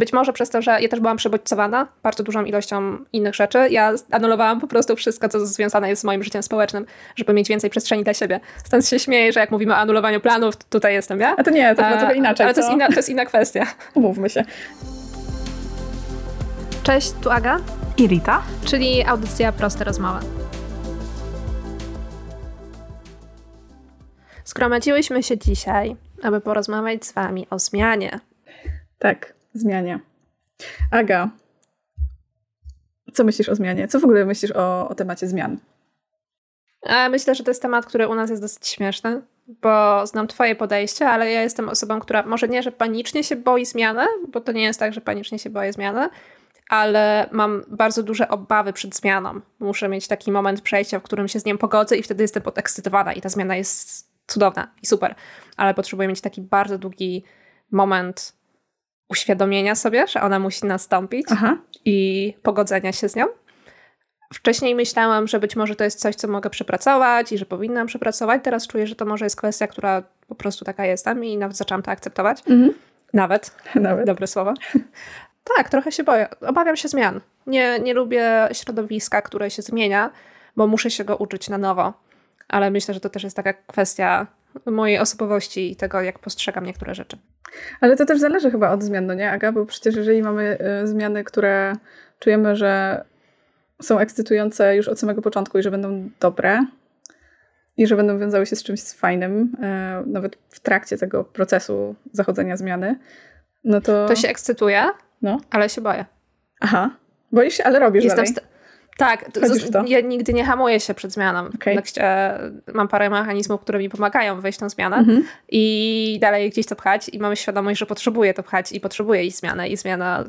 Być może przez to, że ja też byłam przebodźcowana bardzo dużą ilością innych rzeczy. Ja anulowałam po prostu wszystko, co związane jest z moim życiem społecznym, żeby mieć więcej przestrzeni dla siebie. Stąd się śmieję, że jak mówimy o anulowaniu planów, tutaj jestem ja. A to nie, to chyba trochę inaczej. Ale to jest, inna, to jest inna kwestia. Umówmy się. Cześć, tu Aga. I Rita. Czyli audycja Proste Rozmowy. Zgromadziłyśmy się dzisiaj, aby porozmawiać z Wami o zmianie. Tak, zmianie. Aga, co myślisz o zmianie? Co w ogóle myślisz o, o temacie zmian? Myślę, że to jest temat, który u nas jest dosyć śmieszny, bo znam Twoje podejście, ale ja jestem osobą, która może nie, że panicznie się boi zmiany, bo to nie jest tak, że panicznie się boję zmiany, ale mam bardzo duże obawy przed zmianą. Muszę mieć taki moment przejścia, w którym się z nią pogodzę i wtedy jestem podekscytowana i ta zmiana jest cudowna i super, ale potrzebuję mieć taki bardzo długi moment uświadomienia sobie, że ona musi nastąpić Aha. i pogodzenia się z nią. Wcześniej myślałam, że być może to jest coś, co mogę przepracować i że powinnam przepracować. Teraz czuję, że to może jest kwestia, która po prostu taka jestem i nawet zaczęłam to akceptować. Mhm. Nawet. Nawet. Dobre słowo. Tak, trochę się boję. Obawiam się zmian. Nie, nie lubię środowiska, które się zmienia, bo muszę się go uczyć na nowo. Ale myślę, że to też jest taka kwestia mojej osobowości i tego, jak postrzegam niektóre rzeczy. Ale to też zależy chyba od zmian, no nie, Aga? Bo przecież jeżeli mamy y, zmiany, które czujemy, że są ekscytujące już od samego początku i że będą dobre i że będą wiązały się z czymś fajnym, y, nawet w trakcie tego procesu zachodzenia zmiany, no to... To się ekscytuje, no. ale się boję. Aha. Boisz się, ale robisz Jestem dalej. Tak, ja nigdy nie hamuję się przed zmianą. Okay. mam parę mechanizmów, które mi pomagają wejść tę zmianę mm -hmm. i dalej gdzieś to pchać i mam świadomość, że potrzebuję to pchać i potrzebuję iść zmianę i zmiana,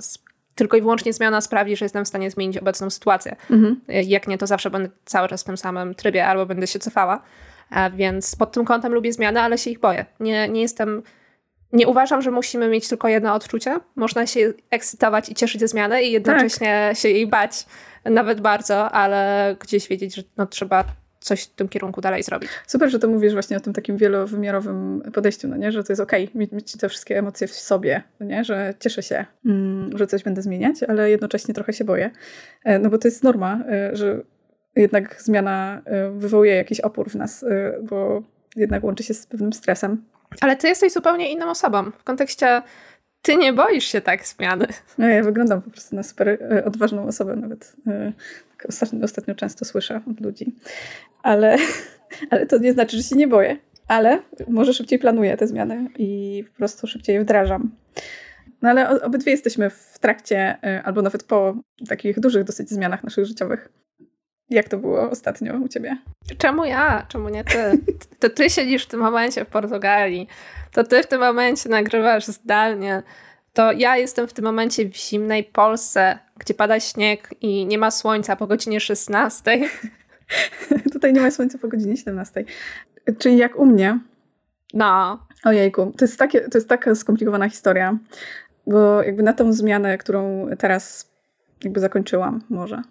tylko i wyłącznie zmiana sprawi, że jestem w stanie zmienić obecną sytuację. Mm -hmm. Jak nie, to zawsze będę cały czas w tym samym trybie albo będę się cofała. A więc pod tym kątem lubię zmiany, ale się ich boję. Nie, nie jestem nie uważam, że musimy mieć tylko jedno odczucie. Można się ekscytować i cieszyć ze zmiany i jednocześnie tak. się jej bać nawet bardzo, ale gdzieś wiedzieć, że no, trzeba coś w tym kierunku dalej zrobić. Super, że to mówisz właśnie o tym takim wielowymiarowym podejściu, no nie? że to jest okej okay, mieć, te wszystkie emocje w sobie, no nie? że cieszę się, mm, że coś będę zmieniać, ale jednocześnie trochę się boję. E, no bo to jest norma, e, że jednak zmiana e, wywołuje jakiś opór w nas, bo jednak łączy się z pewnym stresem. Ale ty jesteś zupełnie inną osobą. W kontekście ty nie boisz się tak zmiany. No, ja wyglądam po prostu na super e, odważną osobę, nawet e, tak ostatnio, ostatnio często słyszę od ludzi. Ale, ale to nie znaczy, że się nie boję. Ale może szybciej planuję te zmiany i po prostu szybciej je wdrażam. No ale obydwie jesteśmy w trakcie, e, albo nawet po takich dużych dosyć zmianach naszych życiowych. Jak to było ostatnio u ciebie? Czemu ja? Czemu nie ty? To ty siedzisz w tym momencie w Portugalii. To ty w tym momencie nagrywasz zdalnie. To ja jestem w tym momencie w zimnej Polsce, gdzie pada śnieg i nie ma słońca po godzinie 16. Tutaj nie ma słońca po godzinie 17. Czyli jak u mnie. No. Ojejku, to jest, takie, to jest taka skomplikowana historia, bo jakby na tą zmianę, którą teraz jakby zakończyłam może.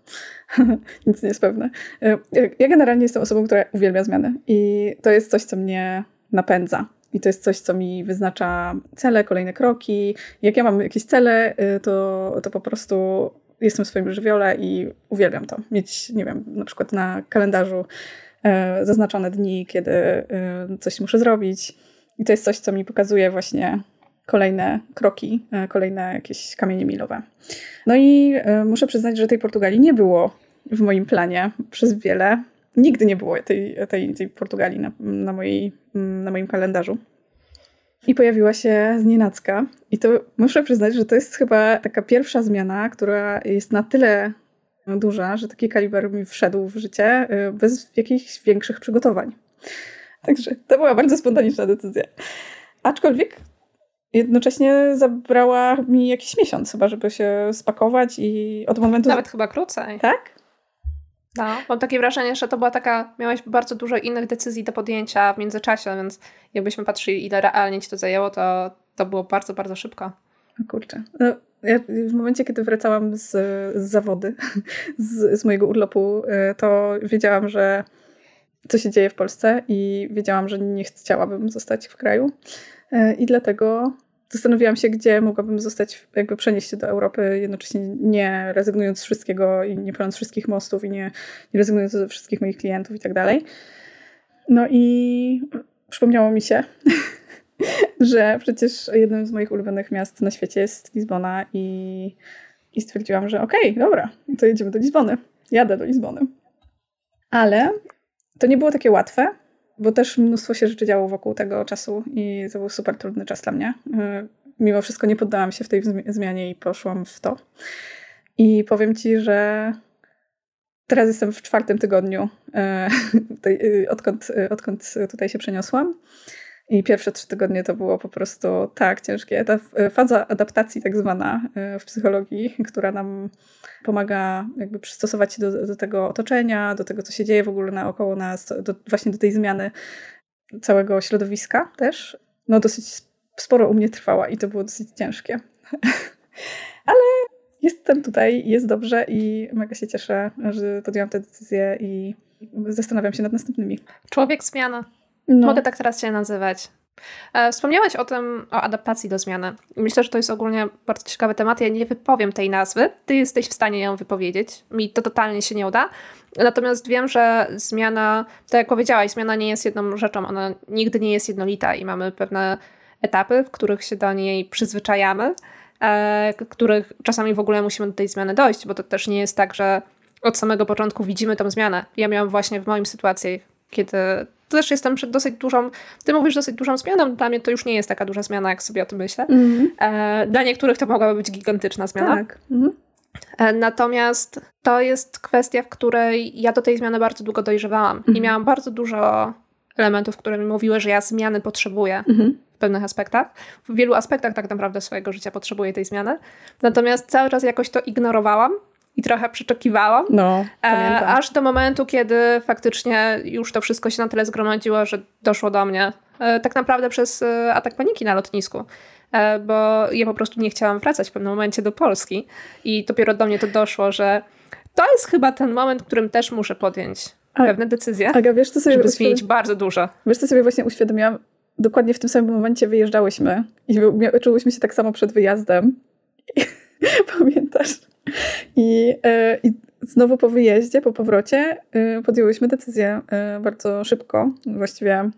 Nic nie jest pewne. E, ja generalnie jestem osobą, która uwielbia zmiany i to jest coś, co mnie napędza. I to jest coś, co mi wyznacza cele, kolejne kroki. Jak ja mam jakieś cele, e, to, to po prostu jestem w swoim żywiole i uwielbiam to. Mieć, nie wiem, na przykład na kalendarzu e, zaznaczone dni, kiedy coś muszę zrobić. I to jest coś, co mi pokazuje właśnie kolejne kroki, e, kolejne jakieś kamienie milowe. No i e, muszę przyznać, że tej Portugalii nie było w moim planie przez wiele. Nigdy nie było tej, tej, tej Portugalii na, na, mojej, na moim kalendarzu. I pojawiła się z. I to muszę przyznać, że to jest chyba taka pierwsza zmiana, która jest na tyle duża, że taki kaliber mi wszedł w życie e, bez jakichś większych przygotowań. Także to była bardzo spontaniczna decyzja. Aczkolwiek jednocześnie zabrała mi jakiś miesiąc chyba, żeby się spakować i od momentu... Nawet chyba krócej. Tak? No, mam takie wrażenie, że to była taka, miałeś bardzo dużo innych decyzji do podjęcia w międzyczasie, więc jakbyśmy patrzyli, ile realnie ci to zajęło, to, to było bardzo, bardzo szybko. Kurczę. No, ja w momencie, kiedy wracałam z, z zawody, z, z mojego urlopu, y, to wiedziałam, że co się dzieje w Polsce i wiedziałam, że nie chciałabym zostać w kraju. E, I dlatego zastanowiłam się, gdzie mogłabym zostać, jakby przenieść się do Europy, jednocześnie nie rezygnując z wszystkiego i nie paląc wszystkich mostów i nie, nie rezygnując ze wszystkich moich klientów i tak dalej. No i przypomniało mi się, że przecież jednym z moich ulubionych miast na świecie jest Lizbona i, i stwierdziłam, że okej, okay, dobra, to jedziemy do Lizbony. Jadę do Lizbony. Ale to nie było takie łatwe, bo też mnóstwo się rzeczy działo wokół tego czasu i to był super trudny czas dla mnie. Y, mimo wszystko nie poddałam się w tej zmianie i poszłam w to. I powiem ci, że teraz jestem w czwartym tygodniu, y, y, odkąd, odkąd tutaj się przeniosłam. I pierwsze trzy tygodnie to było po prostu tak ciężkie. Ta faza adaptacji, tak zwana w psychologii, która nam pomaga jakby przystosować się do, do tego otoczenia, do tego, co się dzieje w ogóle naokoło nas, do, właśnie do tej zmiany całego środowiska też. No dosyć sporo u mnie trwała i to było dosyć ciężkie. Ale jestem tutaj, jest dobrze i mega się cieszę, że podjęłam tę decyzję i zastanawiam się nad następnymi. Człowiek zmiana. No. Mogę tak teraz się nazywać. E, wspomniałaś o tym, o adaptacji do zmiany. Myślę, że to jest ogólnie bardzo ciekawy temat. Ja nie wypowiem tej nazwy. Ty jesteś w stanie ją wypowiedzieć. Mi to totalnie się nie uda. Natomiast wiem, że zmiana, tak jak powiedziałaś, zmiana nie jest jedną rzeczą. Ona nigdy nie jest jednolita i mamy pewne etapy, w których się do niej przyzwyczajamy, e, których czasami w ogóle musimy do tej zmiany dojść, bo to też nie jest tak, że od samego początku widzimy tą zmianę. Ja miałam właśnie w moim sytuacji, kiedy też jestem przed dosyć dużą, ty mówisz dosyć dużą zmianą, dla mnie to już nie jest taka duża zmiana, jak sobie o tym myślę. Mm. E, dla niektórych to mogłaby być gigantyczna zmiana. Tak. Mm. E, natomiast to jest kwestia, w której ja do tej zmiany bardzo długo dojrzewałam mm. i mhm. miałam bardzo dużo elementów, które mi mówiły, że ja zmiany potrzebuję mhm. w pewnych aspektach. W wielu aspektach tak naprawdę swojego życia potrzebuję tej zmiany. Natomiast cały czas jakoś to ignorowałam i trochę przyczekiwałam. No, e, aż do momentu, kiedy faktycznie już to wszystko się na tyle zgromadziło, że doszło do mnie. E, tak naprawdę przez e, atak paniki na lotnisku. Bo ja po prostu nie chciałam wracać w pewnym momencie do Polski. I dopiero do mnie to doszło, że to jest chyba ten moment, w którym też muszę podjąć a, pewne decyzje, Aga, wiesz, co sobie żeby zmienić bardzo dużo. Wiesz, co sobie właśnie uświadomiłam? Dokładnie w tym samym momencie wyjeżdżałyśmy i czułyśmy się tak samo przed wyjazdem. Pamiętasz? I, e, I znowu po wyjeździe, po powrocie e, podjęłyśmy decyzję e, bardzo szybko. Właściwie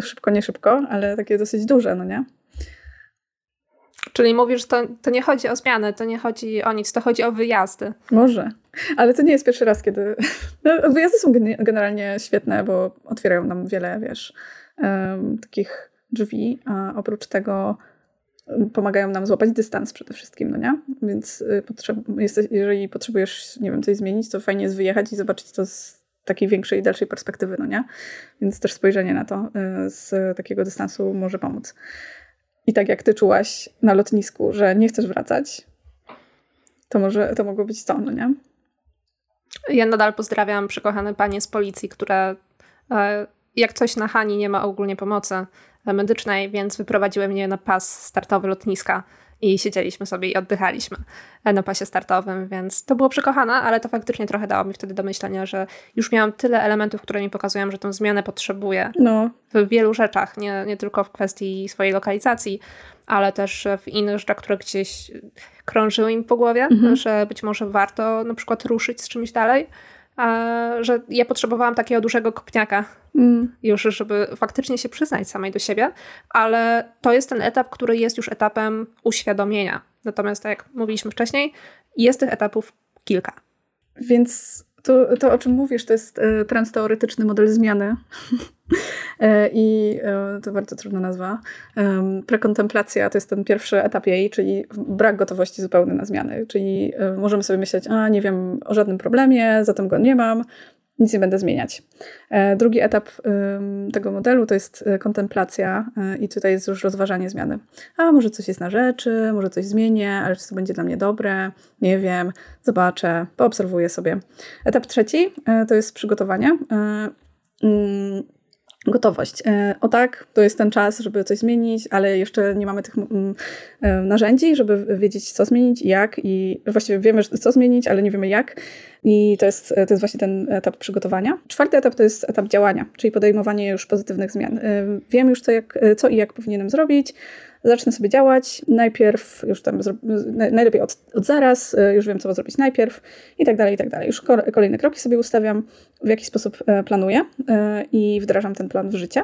szybko, nie szybko, ale takie dosyć duże, no nie? Czyli mówisz, że to, to nie chodzi o zmianę, to nie chodzi o nic, to chodzi o wyjazdy. Może, ale to nie jest pierwszy raz, kiedy... No, wyjazdy są generalnie świetne, bo otwierają nam wiele, wiesz, um, takich drzwi, a oprócz tego pomagają nam złapać dystans przede wszystkim, no nie? Więc y, jeżeli potrzebujesz, nie wiem, coś zmienić, to fajnie jest wyjechać i zobaczyć to z takiej większej, dalszej perspektywy, no nie? Więc też spojrzenie na to y, z takiego dystansu może pomóc. I tak jak ty czułaś na lotnisku, że nie chcesz wracać, to może to mogło być to, no nie? Ja nadal pozdrawiam przekochane panie z policji, które e, jak coś na Hani nie ma ogólnie pomocy, medycznej, więc wyprowadziły mnie na pas startowy lotniska i siedzieliśmy sobie i oddychaliśmy na pasie startowym, więc to było przekochane, ale to faktycznie trochę dało mi wtedy do myślenia, że już miałam tyle elementów, które mi pokazują, że tę zmianę potrzebuję no. w wielu rzeczach, nie, nie tylko w kwestii swojej lokalizacji, ale też w innych rzeczach, które gdzieś krążyły mi po głowie, mhm. że być może warto na przykład ruszyć z czymś dalej, że ja potrzebowałam takiego dużego kopniaka mm. już, żeby faktycznie się przyznać samej do siebie, ale to jest ten etap, który jest już etapem uświadomienia. Natomiast tak jak mówiliśmy wcześniej, jest tych etapów kilka. Więc to, to, o czym mówisz, to jest e, transteoretyczny model zmiany. E, I e, to bardzo trudna nazwa. Prekontemplacja to jest ten pierwszy etap jej, czyli brak gotowości zupełny na zmiany. Czyli możemy sobie myśleć, a nie wiem o żadnym problemie, zatem go nie mam, nic nie będę zmieniać. E, drugi etap tego modelu to jest e, kontemplacja e, i tutaj jest już rozważanie zmiany. A może coś jest na rzeczy, może coś zmienię, ale czy to będzie dla mnie dobre? Nie wiem, zobaczę, poobserwuję sobie. Etap trzeci to jest przygotowanie. Gotowość. O tak, to jest ten czas, żeby coś zmienić, ale jeszcze nie mamy tych mm, narzędzi, żeby wiedzieć, co zmienić i jak. I właściwie wiemy, co zmienić, ale nie wiemy jak. I to jest, to jest właśnie ten etap przygotowania. Czwarty etap to jest etap działania, czyli podejmowanie już pozytywnych zmian. Wiem już, co, jak, co i jak powinienem zrobić, zacznę sobie działać, najpierw już tam, najlepiej od, od zaraz, y, już wiem, co zrobić najpierw i tak dalej, i tak dalej. Już kolejne kroki sobie ustawiam, w jaki sposób e, planuję e, i wdrażam ten plan w życie.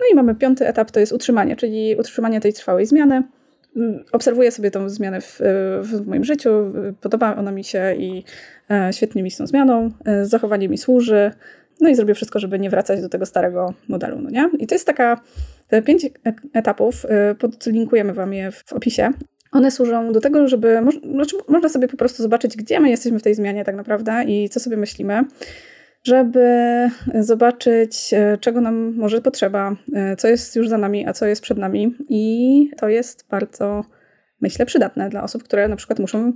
No i mamy piąty etap, to jest utrzymanie, czyli utrzymanie tej trwałej zmiany. Mm, obserwuję sobie tą zmianę w, w moim życiu, podoba ona mi się i e, świetnie mi z tą zmianą, zachowanie mi służy, no i zrobię wszystko, żeby nie wracać do tego starego modelu, no nie? I to jest taka, te pięć etapów, y, podlinkujemy wam je w opisie. One służą do tego, żeby, znaczy można sobie po prostu zobaczyć, gdzie my jesteśmy w tej zmianie tak naprawdę i co sobie myślimy, żeby zobaczyć, y, czego nam może potrzeba, y, co jest już za nami, a co jest przed nami. I to jest bardzo, myślę, przydatne dla osób, które na przykład muszą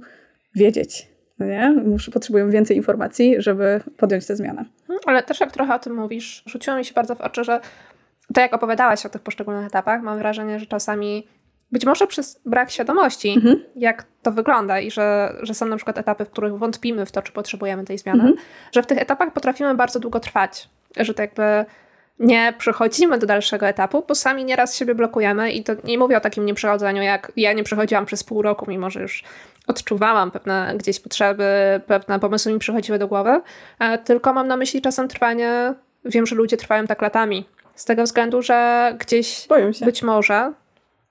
wiedzieć, no nie? Potrzebują więcej informacji, żeby podjąć tę zmianę. Mhm, ale też jak trochę o tym mówisz, rzuciło mi się bardzo w oczy, że to jak opowiadałaś o tych poszczególnych etapach, mam wrażenie, że czasami być może przez brak świadomości, mhm. jak to wygląda i że, że są na przykład etapy, w których wątpimy w to, czy potrzebujemy tej zmiany, mhm. że w tych etapach potrafimy bardzo długo trwać, że to jakby nie przechodzimy do dalszego etapu, bo sami nieraz siebie blokujemy i to nie mówię o takim nieprzechodzeniu, jak ja nie przechodziłam przez pół roku, mimo że już odczuwałam pewne gdzieś potrzeby, pewne pomysły mi przychodziły do głowy, e, tylko mam na myśli czasem trwanie, wiem, że ludzie trwają tak latami, z tego względu, że gdzieś być może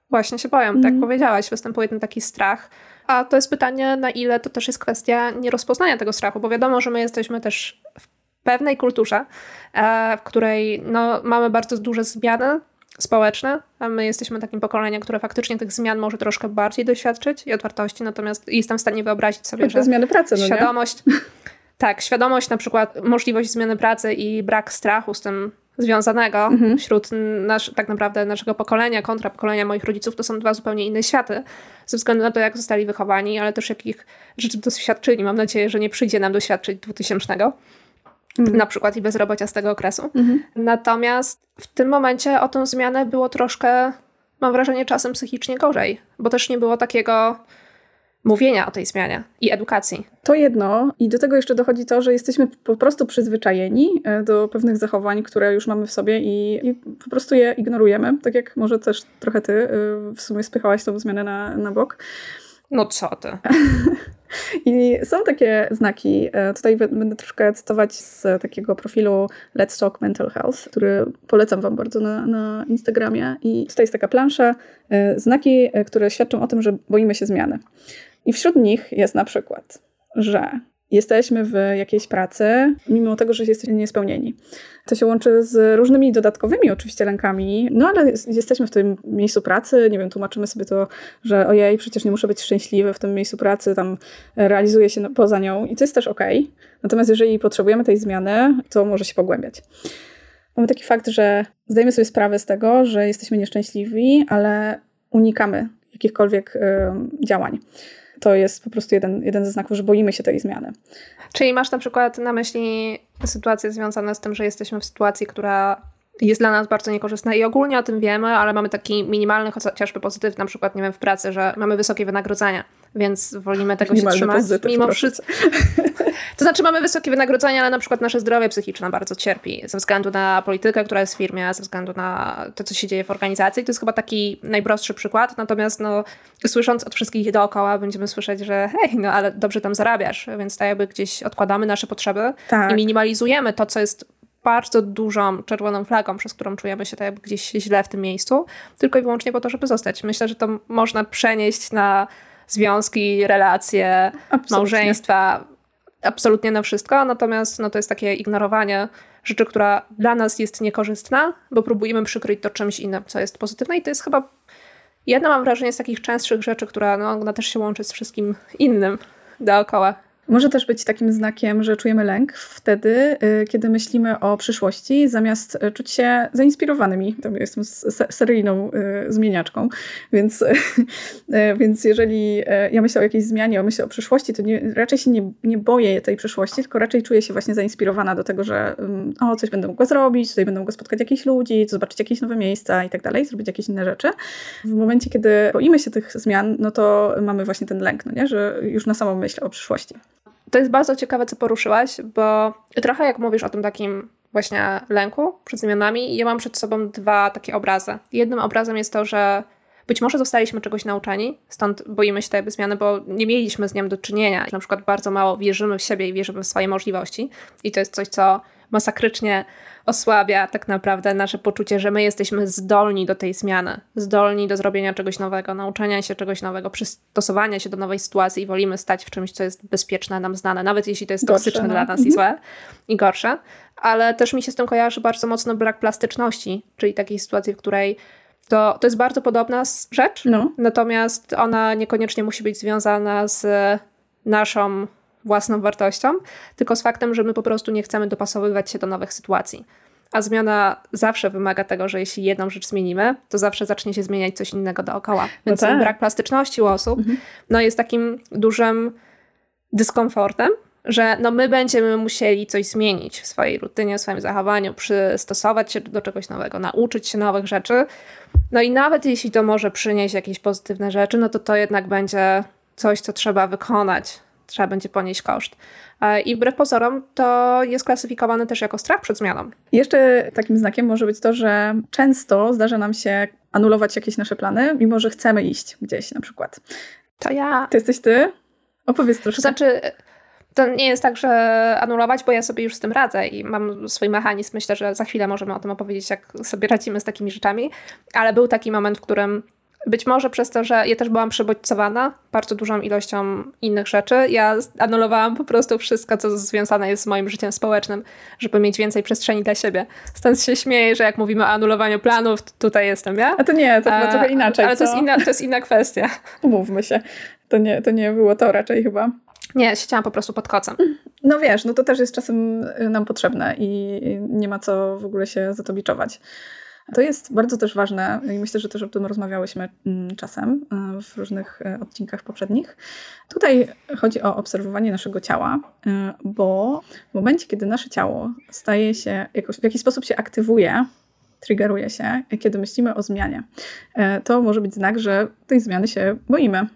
właśnie się boją, mm. tak mhm. powiedziałaś, występuje ten taki strach, a to jest pytanie, na ile to też jest kwestia nierozpoznania tego strachu, bo wiadomo, że my jesteśmy też w pewnej kulturze, e, w której no, mamy bardzo duże zmiany społeczne, a my jesteśmy takim pokoleniem, które faktycznie tych zmian może troszkę bardziej doświadczyć i otwartości, natomiast jestem w stanie wyobrazić sobie, Choćby że zmiany pracy, no świadomość, nie? tak, świadomość na przykład, możliwość zmiany pracy i brak strachu z tym związanego mhm. wśród nasz, tak naprawdę naszego pokolenia kontra pokolenia moich rodziców, to są dwa zupełnie inne światy, ze względu na to, jak zostali wychowani, ale też jakich rzeczy doświadczyli. Mam nadzieję, że nie przyjdzie nam doświadczyć 2000 mhm. na przykład i bezrobocia z tego okresu. Mhm. Natomiast w tym momencie o tę zmianę było troszkę, mam wrażenie, czasem psychicznie gorzej, bo też nie było takiego mówienia o tej zmianie i edukacji. To jedno, i do tego jeszcze dochodzi to, że jesteśmy po prostu przyzwyczajeni e, do pewnych zachowań, które już mamy w sobie i, i po prostu je ignorujemy. Tak jak może też trochę ty e, w sumie spychałaś tą zmianę na, na bok. No co ty? I są takie znaki. E, tutaj będę troszkę cytować z takiego profilu Let's Talk Mental Health, który polecam Wam bardzo na, na Instagramie. I tutaj jest taka plansza, znaki, które świadczą o tym, że boimy się zmiany. I wśród nich jest na przykład, że jesteśmy w jakiejś pracy, mimo tego, że jesteśmy niespełnieni. To się łączy z różnymi dodatkowymi oczywiście lękami, no ale jesteśmy w tym miejscu pracy, nie wiem, tłumaczymy sobie to, że ojej, przecież nie muszę być szczęśliwy w tym miejscu pracy, tam realizuję się poza nią i to jest też okej. Okay. Natomiast jeżeli potrzebujemy tej zmiany, to może się pogłębiać. Mamy taki fakt, że zdajemy sobie sprawę z tego, że jesteśmy nieszczęśliwi, ale unikamy jakichkolwiek y, działań to jest po prostu jeden, jeden ze znaków, że boimy się tej zmiany. Czyli masz na przykład na myśli sytuacje związane z tym, że jesteśmy w sytuacji, która jest dla nas bardzo niekorzystna i ogólnie o tym wiemy, ale mamy taki minimalny, chociażby pozytyw na przykład, nie wiem, w pracy, że mamy wysokie wynagrodzenia, więc wolimy tego Minimalny się trzymać. Mimo wszystko. To znaczy mamy wysokie wynagrodzenia, ale na przykład nasze zdrowie psychiczne bardzo cierpi ze względu na politykę, która jest w firmie, ze względu na to, co się dzieje w organizacji. To jest chyba taki najprostszy przykład, natomiast no, słysząc od wszystkich dookoła będziemy słyszeć, że hej, no ale dobrze tam zarabiasz, więc tak jakby gdzieś odkładamy nasze potrzeby tak. i minimalizujemy to, co jest bardzo dużą czerwoną flagą, przez którą czujemy się tak jakby gdzieś źle w tym miejscu, tylko i wyłącznie po to, żeby zostać. Myślę, że to można przenieść na związki, relacje, Absolutnie. małżeństwa, absolutnie na wszystko, natomiast no, to jest takie ignorowanie rzeczy, która dla nas jest niekorzystna, bo próbujemy przykryć to czymś innym, co jest pozytywne i to jest chyba jedna, mam wrażenie, z takich częstszych rzeczy, która no, ona też się łączy z wszystkim innym dookoła. Może też być takim znakiem, że czujemy lęk wtedy, y, kiedy myślimy o przyszłości, zamiast y, czuć się zainspirowanymi. Jestem seryjną y, zmieniaczką, więc, więc jeżeli ja myślę o jakiejś zmianie, myślę o przyszłości, to nie, raczej się nie, nie boję tej przyszłości, tylko raczej czuję się właśnie zainspirowana do tego, że o, coś będę mogła zrobić, tutaj będę mogła spotkać jakichś ludzi, zobaczyć jakieś nowe miejsca i tak dalej, zrobić jakieś inne rzeczy. W momencie, kiedy boimy się tych zmian, no to mamy właśnie ten lęk, no nie? że już na samą myśl o przyszłości. To jest bardzo ciekawe, co poruszyłaś, bo trochę jak mówisz o tym takim właśnie lęku przed zmianami, ja mam przed sobą dwa takie obrazy. Jednym obrazem jest to, że być może zostaliśmy czegoś nauczeni, stąd boimy się tej zmiany, bo nie mieliśmy z nią do czynienia. Na przykład bardzo mało wierzymy w siebie i wierzymy w swoje możliwości i to jest coś, co masakrycznie osłabia tak naprawdę nasze poczucie, że my jesteśmy zdolni do tej zmiany, zdolni do zrobienia czegoś nowego, nauczenia się czegoś nowego, przystosowania się do nowej sytuacji i wolimy stać w czymś, co jest bezpieczne, nam znane, nawet jeśli to jest gorsze, toksyczne no. dla nas i mhm. złe i gorsze. Ale też mi się z tym kojarzy bardzo mocno brak plastyczności, czyli takiej sytuacji, w której to, to jest bardzo podobna rzecz, no. natomiast ona niekoniecznie musi być związana z naszą własną wartością, tylko z faktem, że my po prostu nie chcemy dopasowywać się do nowych sytuacji. A zmiana zawsze wymaga tego, że jeśli jedną rzecz zmienimy, to zawsze zacznie się zmieniać coś innego dookoła. No Więc no tak. brak plastyczności u osób mhm. no jest takim dużym dyskomfortem, że no my będziemy musieli coś zmienić w swojej rutynie, w swoim zachowaniu, przystosować się do czegoś nowego, nauczyć się nowych rzeczy. No i nawet jeśli to może przynieść jakieś pozytywne rzeczy, no to to jednak będzie coś, co trzeba wykonać trzeba będzie ponieść koszt. E, I wbrew pozorom to jest klasyfikowane też jako strach przed zmianą. Jeszcze takim znakiem może być to, że często zdarza nam się anulować jakieś nasze plany, mimo że chcemy iść gdzieś na przykład. To ja. To jesteś ty? Opowiedz troszkę. To znaczy, to nie jest tak, że anulować, bo ja sobie już z tym radzę i mam swój mechanizm. Myślę, że za chwilę możemy o tym opowiedzieć, jak sobie radzimy z takimi rzeczami. Ale był taki moment, w którym być może przez to, że ja też byłam przebodźcowana bardzo dużą ilością innych rzeczy. Ja anulowałam po prostu wszystko, co związane jest z moim życiem społecznym, żeby mieć więcej przestrzeni dla siebie. Stąd się śmieję, że jak mówimy o anulowaniu planów, tutaj jestem ja. A to nie, to chyba trochę inaczej. Ale to jest, inna, to jest inna kwestia. Umówmy się. To nie, to nie było to raczej chyba. Nie, siedziałam po prostu pod kocem. No wiesz, no to też jest czasem nam potrzebne i nie ma co w ogóle się za to biczować. To jest bardzo też ważne i myślę, że też o tym rozmawiałyśmy mm, czasem e, w różnych e, odcinkach poprzednich. Tutaj chodzi o obserwowanie naszego ciała, bo w momencie, kiedy nasze ciało staje się, jakoś, w jakiś sposób się aktywuje, triggeruje się, kiedy myślimy o zmianie, to może być znak, że tej zmiany się boimy.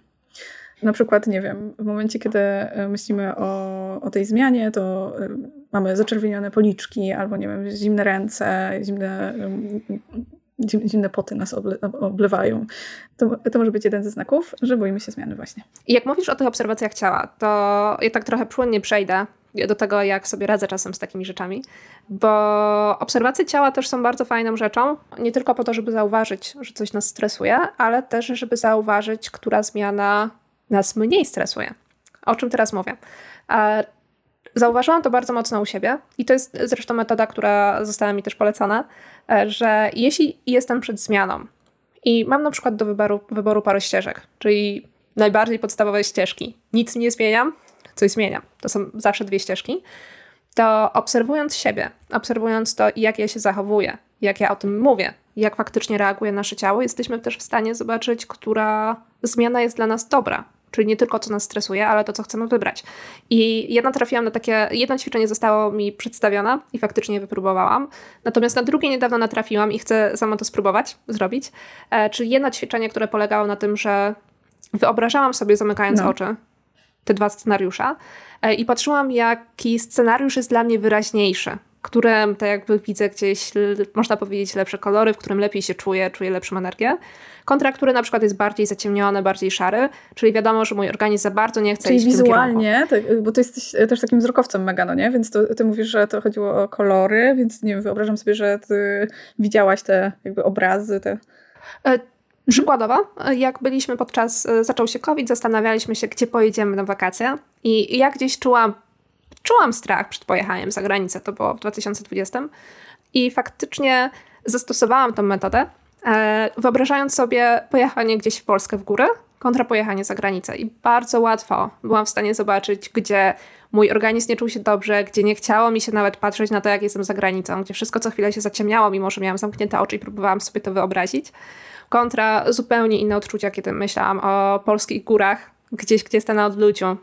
Na przykład, nie wiem, w momencie, kiedy myślimy o, o tej zmianie, to mamy zaczerwienione policzki, albo nie wiem, zimne ręce, zimne, zimne poty nas oblewają. To, to może być jeden ze znaków, że boimy się zmiany właśnie. Jak mówisz o tych obserwacjach ciała, to ja tak trochę płynnie przejdę do tego, jak sobie radzę czasem z takimi rzeczami, bo obserwacje ciała też są bardzo fajną rzeczą, nie tylko po to, żeby zauważyć, że coś nas stresuje, ale też, żeby zauważyć, która zmiana nas mniej stresuje. O czym teraz mówię? Zauważyłam to bardzo mocno u siebie i to jest zresztą metoda, która została mi też polecana, e, że jeśli jestem przed zmianą i mam na przykład do wyboru, wyboru parę ścieżek, czyli najbardziej podstawowe ścieżki, nic nie zmieniam, coś zmieniam, to są zawsze dwie ścieżki, to obserwując siebie, obserwując to, jak ja się zachowuję, jak ja o tym mówię, jak faktycznie reaguje nasze ciało, jesteśmy też w stanie zobaczyć, która zmiana jest dla nas dobra, Czyli nie tylko co nas stresuje, ale to, co chcemy wybrać. I jedna trafiłam na takie, jedno ćwiczenie zostało mi przedstawione i faktycznie wypróbowałam. Natomiast na drugie niedawno natrafiłam i chcę sama to spróbować zrobić. E, czyli jedno ćwiczenie, które polegało na tym, że wyobrażałam sobie, zamykając no. oczy, te dwa scenariusze i patrzyłam, jaki scenariusz jest dla mnie wyraźniejszy którym tak jakby widzę gdzieś, można powiedzieć, lepsze kolory, w którym lepiej się czuję, czuję lepszą energię. Kontra, który na przykład jest bardziej zaciemniony, bardziej szary, czyli wiadomo, że mój organizm za bardzo nie chce czyli iść wizualnie, tak, bo ty jesteś też takim wzrokowcem mega, no nie? Więc to, ty mówisz, że to chodziło o kolory, więc nie wiem, wyobrażam sobie, że ty widziałaś te jakby obrazy, te... E, przykładowo, jak byliśmy podczas, e, zaczął się COVID, zastanawialiśmy się, gdzie pojedziemy na wakacje i ja gdzieś czułam czułam strach przed pojechaniem za granicę, to było w 2020 i faktycznie zastosowałam tę metodę, e, wyobrażając sobie pojechanie gdzieś w Polskę w górę kontra pojechanie za granicę i bardzo łatwo byłam w stanie zobaczyć, gdzie mój organizm nie czuł się dobrze, gdzie nie chciało mi się nawet patrzeć na to, jak jestem za granicą, gdzie wszystko co chwilę się zaciemniało, mimo że miałam zamknięte oczy i próbowałam sobie to wyobrazić. Kontra zupełnie inne odczucia, kiedy myślałam o polskich górach, gdzieś, gdzie jestem na odluciu.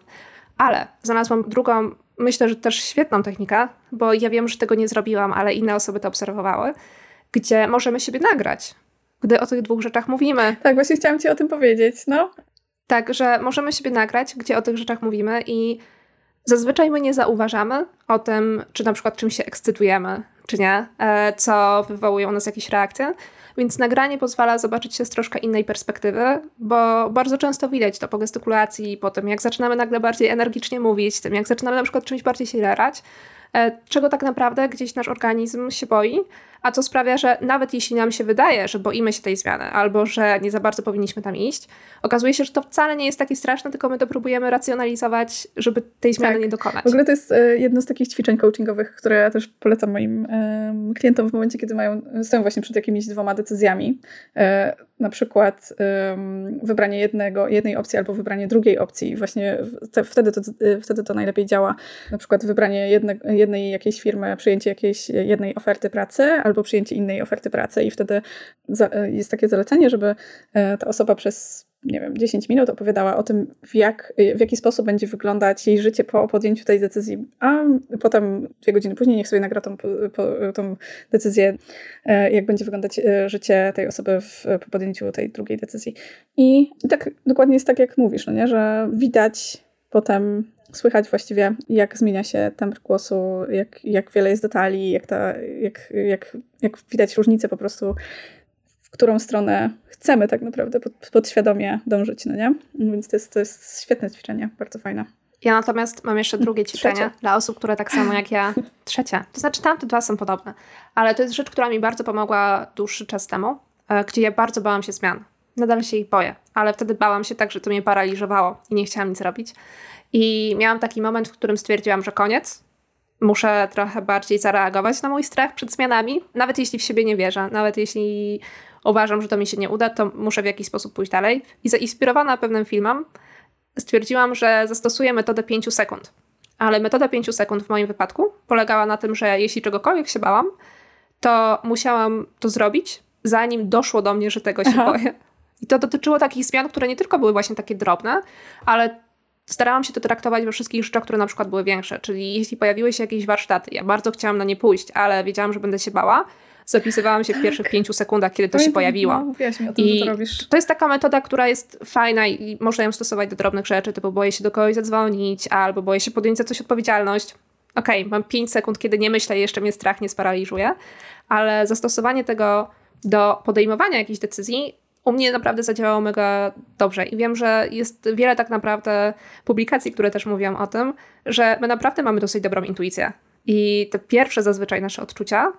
Ale znalazłam drugą myślę, że też świetną technikę, bo ja wiem, że tego nie zrobiłam, ale inne osoby to obserwowały, gdzie możemy siebie nagrać, gdy o tych dwóch rzeczach mówimy. Tak, właśnie chciałam Ci o tym powiedzieć, no. Tak, że możemy siebie nagrać, gdzie o tych rzeczach mówimy i zazwyczaj my nie zauważamy o tym, czy na przykład czym się ekscytujemy, czy nie, e, co wywołują u nas jakieś reakcje. Więc nagranie pozwala zobaczyć się z troszkę innej perspektywy, bo bardzo często widać to po gestykulacji, po tym jak zaczynamy nagle bardziej energicznie mówić, tym jak zaczynamy na przykład czymś bardziej się jarać, e, czego tak naprawdę gdzieś nasz organizm się boi, a to sprawia, że nawet jeśli nam się wydaje, że boimy się tej zmiany albo że nie za bardzo powinniśmy tam iść, okazuje się, że to wcale nie jest takie straszne, tylko my to próbujemy racjonalizować, żeby tej zmiany tak. nie dokonać. W ogóle to jest e, jedno z takich ćwiczeń coachingowych, które ja też polecam moim um, klientom w momencie, kiedy mają, stoją właśnie przed jakimiś dwoma decyzjami. E, na przykład wybranie jednego, jednej opcji albo wybranie drugiej opcji. Właśnie te, wtedy, to, e, wtedy to najlepiej działa. Na przykład wybranie jedne, jednej jakiejś firmy, przyjęcie jakiejś jednej oferty pracy albo przyjęcie innej oferty pracy i wtedy jest takie zalecenie, żeby e, ta osoba przez nie wiem, 10 minut opowiadała o tym, w, jak, w jaki sposób będzie wyglądać jej życie po podjęciu tej decyzji, a potem dwie godziny później niech sobie nagra tą, tą decyzję, e, jak będzie wyglądać e, życie tej osoby w, po podjęciu tej drugiej decyzji. I tak dokładnie jest tak, jak mówisz, no nie? że widać potem słychać właściwie, jak zmienia się temper głosu, jak, jak wiele jest detali, jak, ta, jak, jak, jak widać różnice po prostu, w którą stronę chcemy tak naprawdę pod, podświadomie dążyć, no nie? Więc to jest, to jest świetne ćwiczenie, bardzo fajne. Ja natomiast mam jeszcze drugie ćwiczenie Trzecie. dla osób, które tak samo jak ja. Trzecie. To znaczy tamte dwa są podobne. Ale to jest rzecz, która mi bardzo pomogła dłuższy czas temu, e, gdzie ja bardzo bałam się zmian. Nadal się ich boję, ale wtedy bałam się tak, że to mnie paraliżowało i nie chciałam nic robić. I miałam taki moment, w którym stwierdziłam, że koniec. Muszę trochę bardziej zareagować na mój strach przed zmianami, nawet jeśli w siebie nie wierzę, nawet jeśli uważam, że to mi się nie uda, to muszę w jakiś sposób pójść dalej. I zainspirowana pewnym filmem, stwierdziłam, że zastosuję metodę 5 sekund. Ale metoda 5 sekund w moim wypadku polegała na tym, że jeśli czegokolwiek się bałam, to musiałam to zrobić, zanim doszło do mnie, że tego się Aha. boję. I to dotyczyło takich zmian, które nie tylko były właśnie takie drobne, ale starałam się to traktować we wszystkich rzeczach, które na przykład były większe. Czyli jeśli pojawiły się jakieś warsztaty, ja bardzo chciałam na nie pójść, ale wiedziałam, że będę się bała, zapisywałam się w pierwszych pięciu sekundach, kiedy to się pojawiło. No, mi o tym, I to robisz. To jest taka metoda, która jest fajna i można ją stosować do drobnych rzeczy, typu boję się do kogoś zadzwonić, albo boję się podjąć za coś odpowiedzialność. Okej, okay, mam 5 sekund, kiedy nie myślę i jeszcze mnie strach nie sparaliżuje, ale zastosowanie tego do podejmowania jakichś decyzji u mnie naprawdę zadziałało mega dobrze i wiem, że jest wiele tak naprawdę publikacji, które też mówią o tym, że my naprawdę mamy dosyć dobrą intuicję. I te pierwsze zazwyczaj nasze odczucia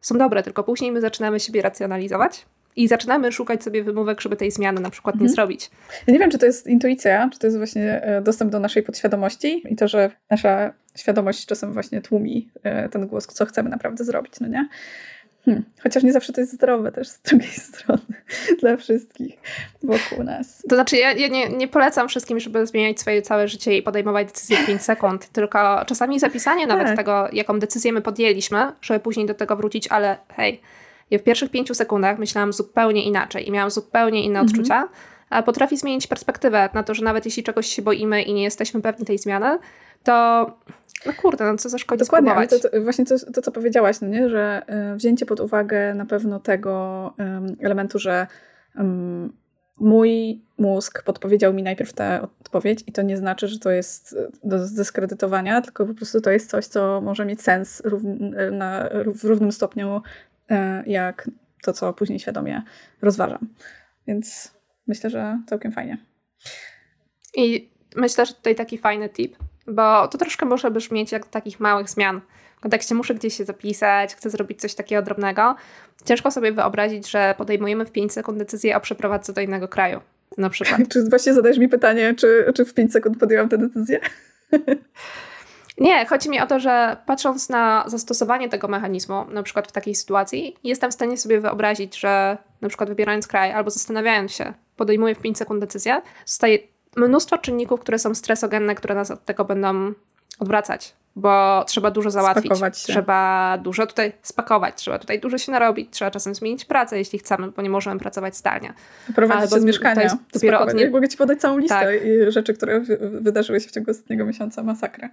są dobre, tylko później my zaczynamy siebie racjonalizować i zaczynamy szukać sobie wymówek, żeby tej zmiany na przykład mhm. nie zrobić. Ja nie wiem, czy to jest intuicja, czy to jest właśnie e, dostęp do naszej podświadomości i to, że nasza świadomość czasem właśnie tłumi e, ten głos, co chcemy naprawdę zrobić, no nie? Hmm. Chociaż nie zawsze to jest zdrowe też z drugiej strony dla wszystkich wokół nas. To znaczy, ja, ja nie, nie, polecam wszystkim, żeby zmieniać swoje całe życie i podejmować decyzje w 5 sekund, tylko czasami zapisanie nawet tak. tego, jaką decyzję my podjęliśmy, żeby później do tego wrócić, ale hej, ja w pierwszych 5 sekundach myślałam zupełnie inaczej i miałam zupełnie inne mhm. odczucia, a potrafi zmienić perspektywę na to, że nawet jeśli czegoś się boimy i nie jesteśmy pewni tej zmiany, to no kurde, no co zaszkodzi Dokładnie, ale to, to, właśnie to, to, co powiedziałaś, no nie? że y, wzięcie pod uwagę na pewno tego um, elementu, że um, mój mózg podpowiedział mi najpierw tę odpowiedź i to nie znaczy, że to jest do zdyskredytowania, tylko po prostu to jest coś, co może mieć sens rów, na, w równym stopniu y, jak to, co później świadomie rozważam. Więc myślę, że całkiem fajnie. I myślę, że tutaj taki fajny tip, bo to troszkę może brzmieć jak takich małych zmian. W kontekście muszę gdzieś się zapisać, chcę zrobić coś takiego drobnego. Ciężko sobie wyobrazić, że podejmujemy w 5 sekund decyzję o przeprowadzce do innego kraju. Na przykład. czy właśnie zadajesz mi pytanie, czy, czy w 5 sekund podjęłam tę decyzję? Nie, chodzi mi o to, że patrząc na zastosowanie tego mechanizmu, na przykład w takiej sytuacji, jestem w stanie sobie wyobrazić, że na przykład wybierając kraj albo zastanawiając się, podejmuję w 5 sekund decyzję, zostaje mnóstwo czynników, które są stresogenne, które nas od tego będą odwracać, bo trzeba dużo załatwić, trzeba dużo tutaj spakować, trzeba tutaj dużo się narobić, trzeba czasem zmienić pracę, jeśli chcemy, bo nie możemy pracować zdalnie. Prowadzić się z mieszkania, dopiero od nie... Mogę ci podać całą listę tak. rzeczy, które wydarzyły się w ciągu ostatniego miesiąca, masakra.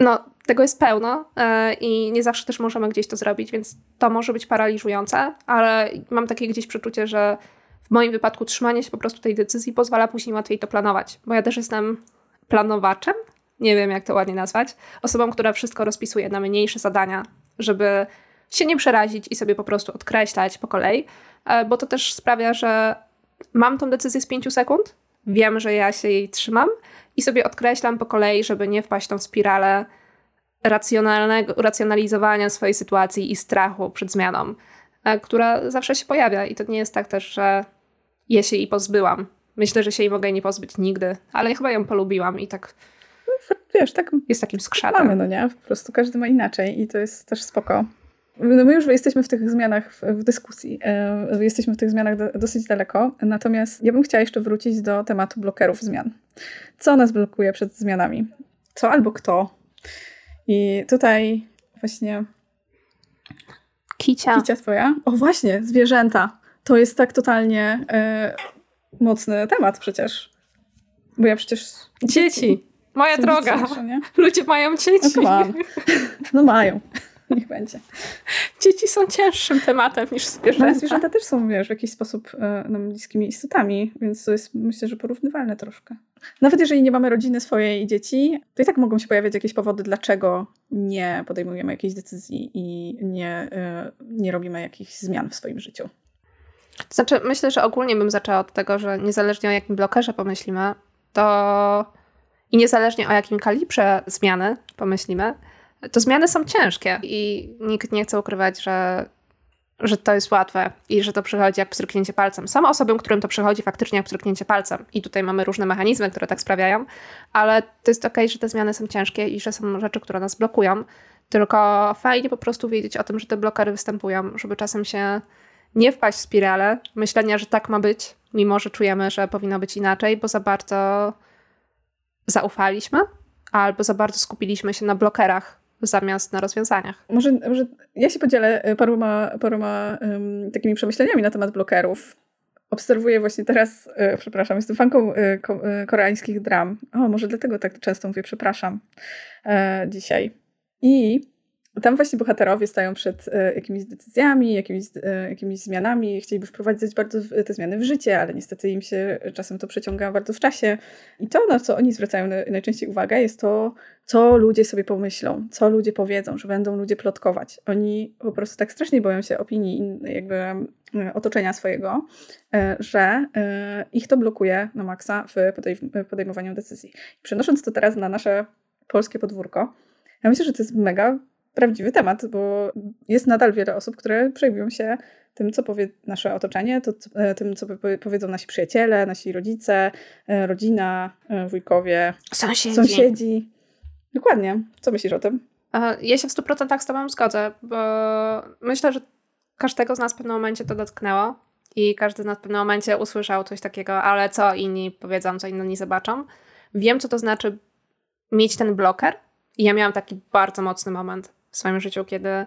No, tego jest pełno yy, i nie zawsze też możemy gdzieś to zrobić, więc to może być paraliżujące, ale mam takie gdzieś przeczucie, że w moim wypadku trzymanie się po prostu tej decyzji pozwala później łatwiej to planować, bo ja też jestem planowaczem, nie wiem jak to ładnie nazwać, osobą, która wszystko rozpisuje na mniejsze zadania, żeby się nie przerazić i sobie po prostu odkreślać po kolei, e, bo to też sprawia, że mam tą decyzję z 5 sekund, wiem, że ja się jej trzymam i sobie odkreślam po kolei, żeby nie wpaść w tą spiralę racjonalnego, racjonalizowania swojej sytuacji i strachu przed zmianą, e, która zawsze się pojawia. I to nie jest tak też, że ja się jej pozbyłam. Myślę, że się jej mogę nie pozbyć nigdy, ale chyba ją polubiłam i tak no, wiesz, tak jest takim skrzatem. Mamy, no nie? Po prostu każdy ma inaczej i to jest też spoko. No my już jesteśmy w tych zmianach w, dyskusji. E, jesteśmy w tych zmianach do, dosyć daleko. Natomiast ja bym chciała jeszcze wrócić do tematu blokerów zmian. Co nas blokuje przed zmianami? Co albo kto? I tutaj właśnie. Kicia. Kicia twoja. O, właśnie, zwierzęta. To jest tak totalnie e, mocny temat przecież. Bo ja przecież. Dzieci. Moja droga. Ludzie mają dzieci. No, no mają. Niech będzie. Dzieci są cięższym tematem niż zwierzęta. No, zwierzęta też są, wiesz, w jakiś sposób e, nam bliskimi istotami, więc to jest, myślę, że porównywalne troszkę. Nawet jeżeli nie mamy rodziny swojej i dzieci, to i tak mogą się pojawiać jakieś powody, dlaczego nie podejmujemy jakiejś decyzji i nie, e, nie robimy jakichś zmian w swoim życiu. Znaczy, myślę, że ogólnie bym zaczęła od tego, że niezależnie o jakim blokerze pomyślimy, to i niezależnie o jakim kalibrze zmiany pomyślimy, to zmiany są ciężkie i nikt nie chce ukrywać, że, że to jest łatwe i że to przychodzi jak pstryknięcie palcem. Są osoby, którym to przychodzi faktycznie jak pstryknięcie palcem i tutaj mamy różne mechanizmy, które tak sprawiają, ale to jest okej, okay, że te zmiany są ciężkie i że są rzeczy, które nas blokują, tylko fajnie po prostu wiedzieć o tym, że te blokery występują, żeby czasem się nie wpaść w spiralę myślenia, że tak ma być, mimo że czujemy, że powinno być inaczej, bo za bardzo zaufaliśmy albo za bardzo skupiliśmy się na blokerach zamiast na rozwiązaniach. Może, może ja się podzielę e, paroma, paroma um, takimi przemyśleniami na temat blokerów. Obserwuję właśnie teraz, e, przepraszam, jestem fanką e, ko, e, koreańskich dram. O, może dlatego tak często mówię przepraszam dzisiaj. I tam właśnie bohaterowie stają przed e, jakimiś decyzjami, jakimiś, e, jakimiś zmianami, chcieliby wprowadzać bardzo te zmiany w życie, ale niestety im się czasem to przeciąga bardzo w czasie. I to, na co oni zwracają najczęściej uwagę, jest to, co ludzie sobie pomyślą, co ludzie powiedzą, że będą ludzie plotkować. Oni po prostu tak strasznie boją się opinii jakby e, otoczenia swojego, że ich to blokuje na maksa w podejmowaniu decyzji. Przenosząc to teraz na nasze polskie podwórko, ja myślę, że to jest mega prawdziwy temat, bo jest nadal wiele osób, które przejmują się tym, co powie nasze otoczenie, to, e, tym, co powiedzą nasi przyjaciele, nasi rodzice, e, rodzina, e, wujkowie, sąsiedzi. sąsiedzi. Dokładnie. Co myślisz o tym? Ja się w 100% z Tobą zgodzę, bo myślę, że każdego z nas w pewnym momencie to dotknęło i każdy z nas w pewnym momencie usłyszał coś takiego, ale co inni powiedzą, co inni zobaczą. Wiem, co to znaczy mieć ten bloker i ja miałam taki bardzo mocny moment w swoim życiu, kiedy e,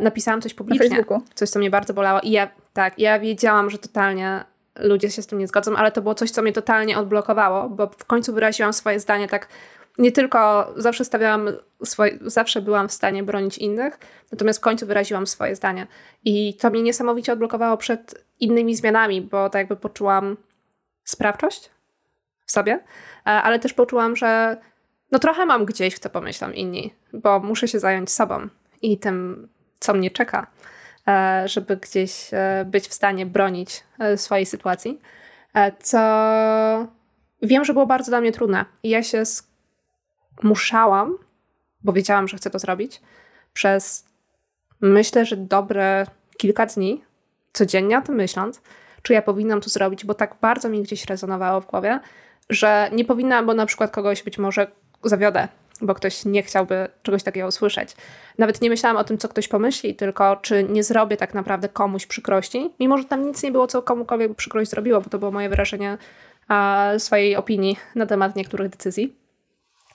napisałam coś publicznie. Coś, co mnie bardzo bolało. I ja, tak, ja wiedziałam, że totalnie ludzie się z tym nie zgodzą, ale to było coś, co mnie totalnie odblokowało, bo w końcu wyraziłam swoje zdanie tak nie tylko zawsze stawiałam swoje, zawsze byłam w stanie bronić innych, natomiast w końcu wyraziłam swoje zdanie. I to mnie niesamowicie odblokowało przed innymi zmianami, bo tak jakby poczułam sprawczość w sobie, e, ale też poczułam, że no trochę mam gdzieś, w co pomyślą inni, bo muszę się zająć sobą i tym, co mnie czeka, e, żeby gdzieś e, być w stanie bronić e, swojej sytuacji, co wiem, że było bardzo dla mnie trudne. I ja się musiałam, bo wiedziałam, że chcę to zrobić, przez myślę, że dobre kilka dni, codziennie o tym myśląc, czy ja powinnam to zrobić, bo tak bardzo mi gdzieś rezonowało w głowie, że nie powinnam, bo na przykład kogoś być może zawiodę, bo ktoś nie chciałby czegoś takiego usłyszeć. Nawet nie myślałam o tym, co ktoś pomyśli, tylko czy nie zrobię tak naprawdę komuś przykrości, mimo że tam nic nie było, co komukolwiek przykrość zrobiło, bo to było moje wyrażenie a, swojej opinii na temat niektórych decyzji,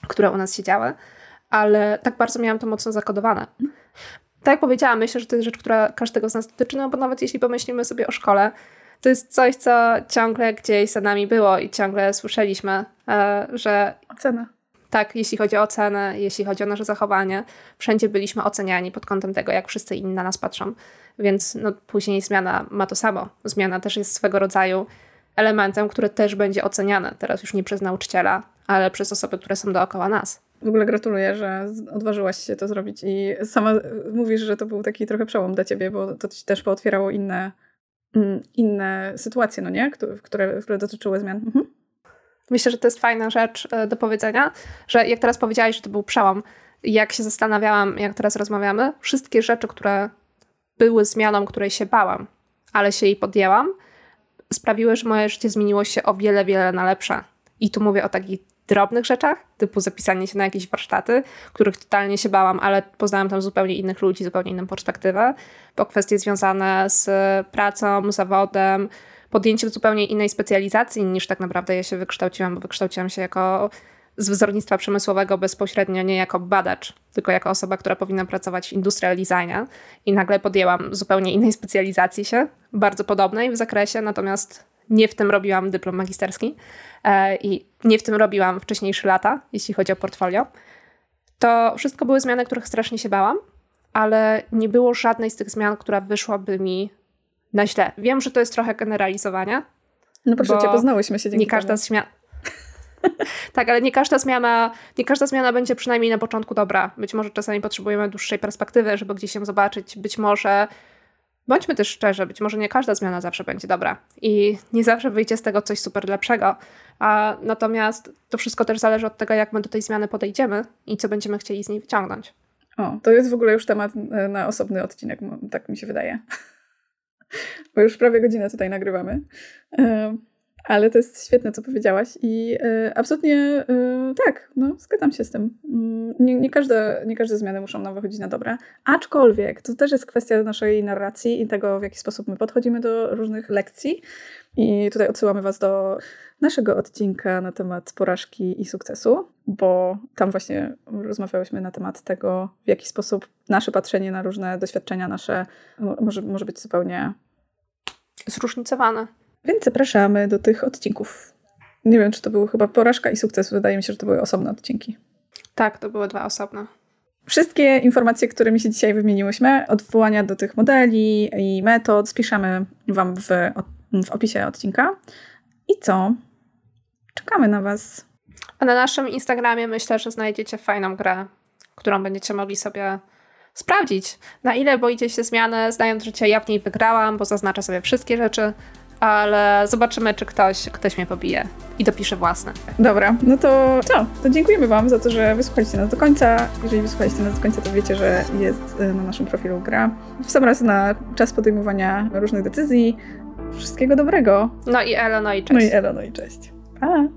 które u nas się działy, ale tak bardzo miałam to mocno zakodowane. Tak jak powiedziałam, myślę, że to jest rzecz, która każdego z nas dotyczy, no bo nawet jeśli pomyślimy sobie o szkole, to jest coś, co ciągle gdzieś za nami było i ciągle słyszeliśmy, e, że... Ocena tak, jeśli chodzi o ocenę, jeśli chodzi o nasze zachowanie, wszędzie byliśmy oceniani pod kątem tego, jak wszyscy inni na nas patrzą. Więc no, później zmiana ma to samo. Zmiana też jest swego rodzaju elementem, który też będzie oceniany. Teraz już nie przez nauczyciela, ale przez osoby, które są dookoła nas. W ogóle gratuluję, że odważyłaś się to zrobić i sama mówisz, że to był taki trochę przełom dla ciebie, bo to ci też pootwierało inne, mm, inne sytuacje, no nie? Które, które dotyczyły zmian. Mhm. Myślę, że to jest fajna rzecz e, do powiedzenia, że jak teraz powiedziałaś, że to był przełom, jak się zastanawiałam, jak teraz rozmawiamy, wszystkie rzeczy, które były zmianą, której się bałam, ale się jej podjęłam, sprawiły, że moje życie zmieniło się o wiele, wiele na lepsze. I tu mówię o takich drobnych rzeczach, typu zapisanie się na jakieś warsztaty, których totalnie się bałam, ale poznałam tam zupełnie innych ludzi, zupełnie inną perspektywę, po kwestie związane z pracą, zawodem, podjęciem zupełnie innej specjalizacji niż tak naprawdę ja się wykształciłam, bo wykształciłam się jako z wzornictwa przemysłowego bezpośrednio nie jako badacz, tylko jako osoba, która powinna pracować w industrial designie i nagle podjęłam zupełnie innej specjalizacji się, bardzo podobnej w zakresie, natomiast nie w tym robiłam dyplom magisterski e, i nie w tym robiłam wcześniejsze lata, jeśli chodzi o portfolio. To wszystko były zmiany, których strasznie się bałam, ale nie było żadnej z tych zmian, która wyszłaby mi na źle. Wiem, że to jest trochę generalizowanie. No proszę cię, poznałyśmy się dzięki Nie każda zmiana. tak, ale nie każda zmiana, nie każda zmiana będzie przynajmniej na początku dobra. Być może czasami potrzebujemy dłuższej perspektywy, żeby gdzieś się zobaczyć. Być może bądźmy też szczerzy, być może nie każda zmiana zawsze będzie dobra i nie zawsze wyjdzie z tego coś super lepszego. A natomiast to wszystko też zależy od tego, jak my do tej zmiany podejdziemy i co będziemy chcieli z niej wyciągnąć. O, to jest w ogóle już temat e, na osobny odcinek, tak mi się wydaje. Bo już prawie godzinę tutaj nagrywamy. E, ale to jest świetne, co powiedziałaś i y, absolutnie y, tak, no, zgadzam się z tym. Mm, nie, nie, każde, nie każde zmiany muszą nam wychodzić na dobre, aczkolwiek to też jest kwestia naszej narracji i tego, w jaki sposób my podchodzimy do różnych lekcji. I tutaj odsyłamy Was do naszego odcinka na temat porażki i sukcesu, bo tam właśnie rozmawiałyśmy na temat tego, w jaki sposób nasze patrzenie na różne doświadczenia nasze może, może być zupełnie zróżnicowane. Więc zapraszamy do tych odcinków. Nie wiem, czy to były chyba porażka i sukces. Wydaje mi się, że to były osobne odcinki. Tak, to były dwa osobne. Wszystkie informacje, które mi się dzisiaj wymieniłyśmy, odwołania do tych modeli i metod, spiszemy Wam w, w opisie odcinka. I co? Czekamy na Was. A na naszym Instagramie myślę, że znajdziecie fajną grę, którą będziecie mogli sobie sprawdzić, na ile boicie się zmiany, znając, że ja w niej wygrałam, bo zaznaczę sobie wszystkie rzeczy, ale zobaczymy, czy ktoś, ktoś mnie pobije i dopisze własne. Dobra, no to co? To dziękujemy Wam za to, że wysłuchaliście nas do końca. Jeżeli wysłuchaliście nas do końca, to wiecie, że jest y, na naszym profilu gra. W sam raz na czas podejmowania różnych decyzji. Wszystkiego dobrego. No i elo, no i cześć. No i elo, no i cześć. Pa!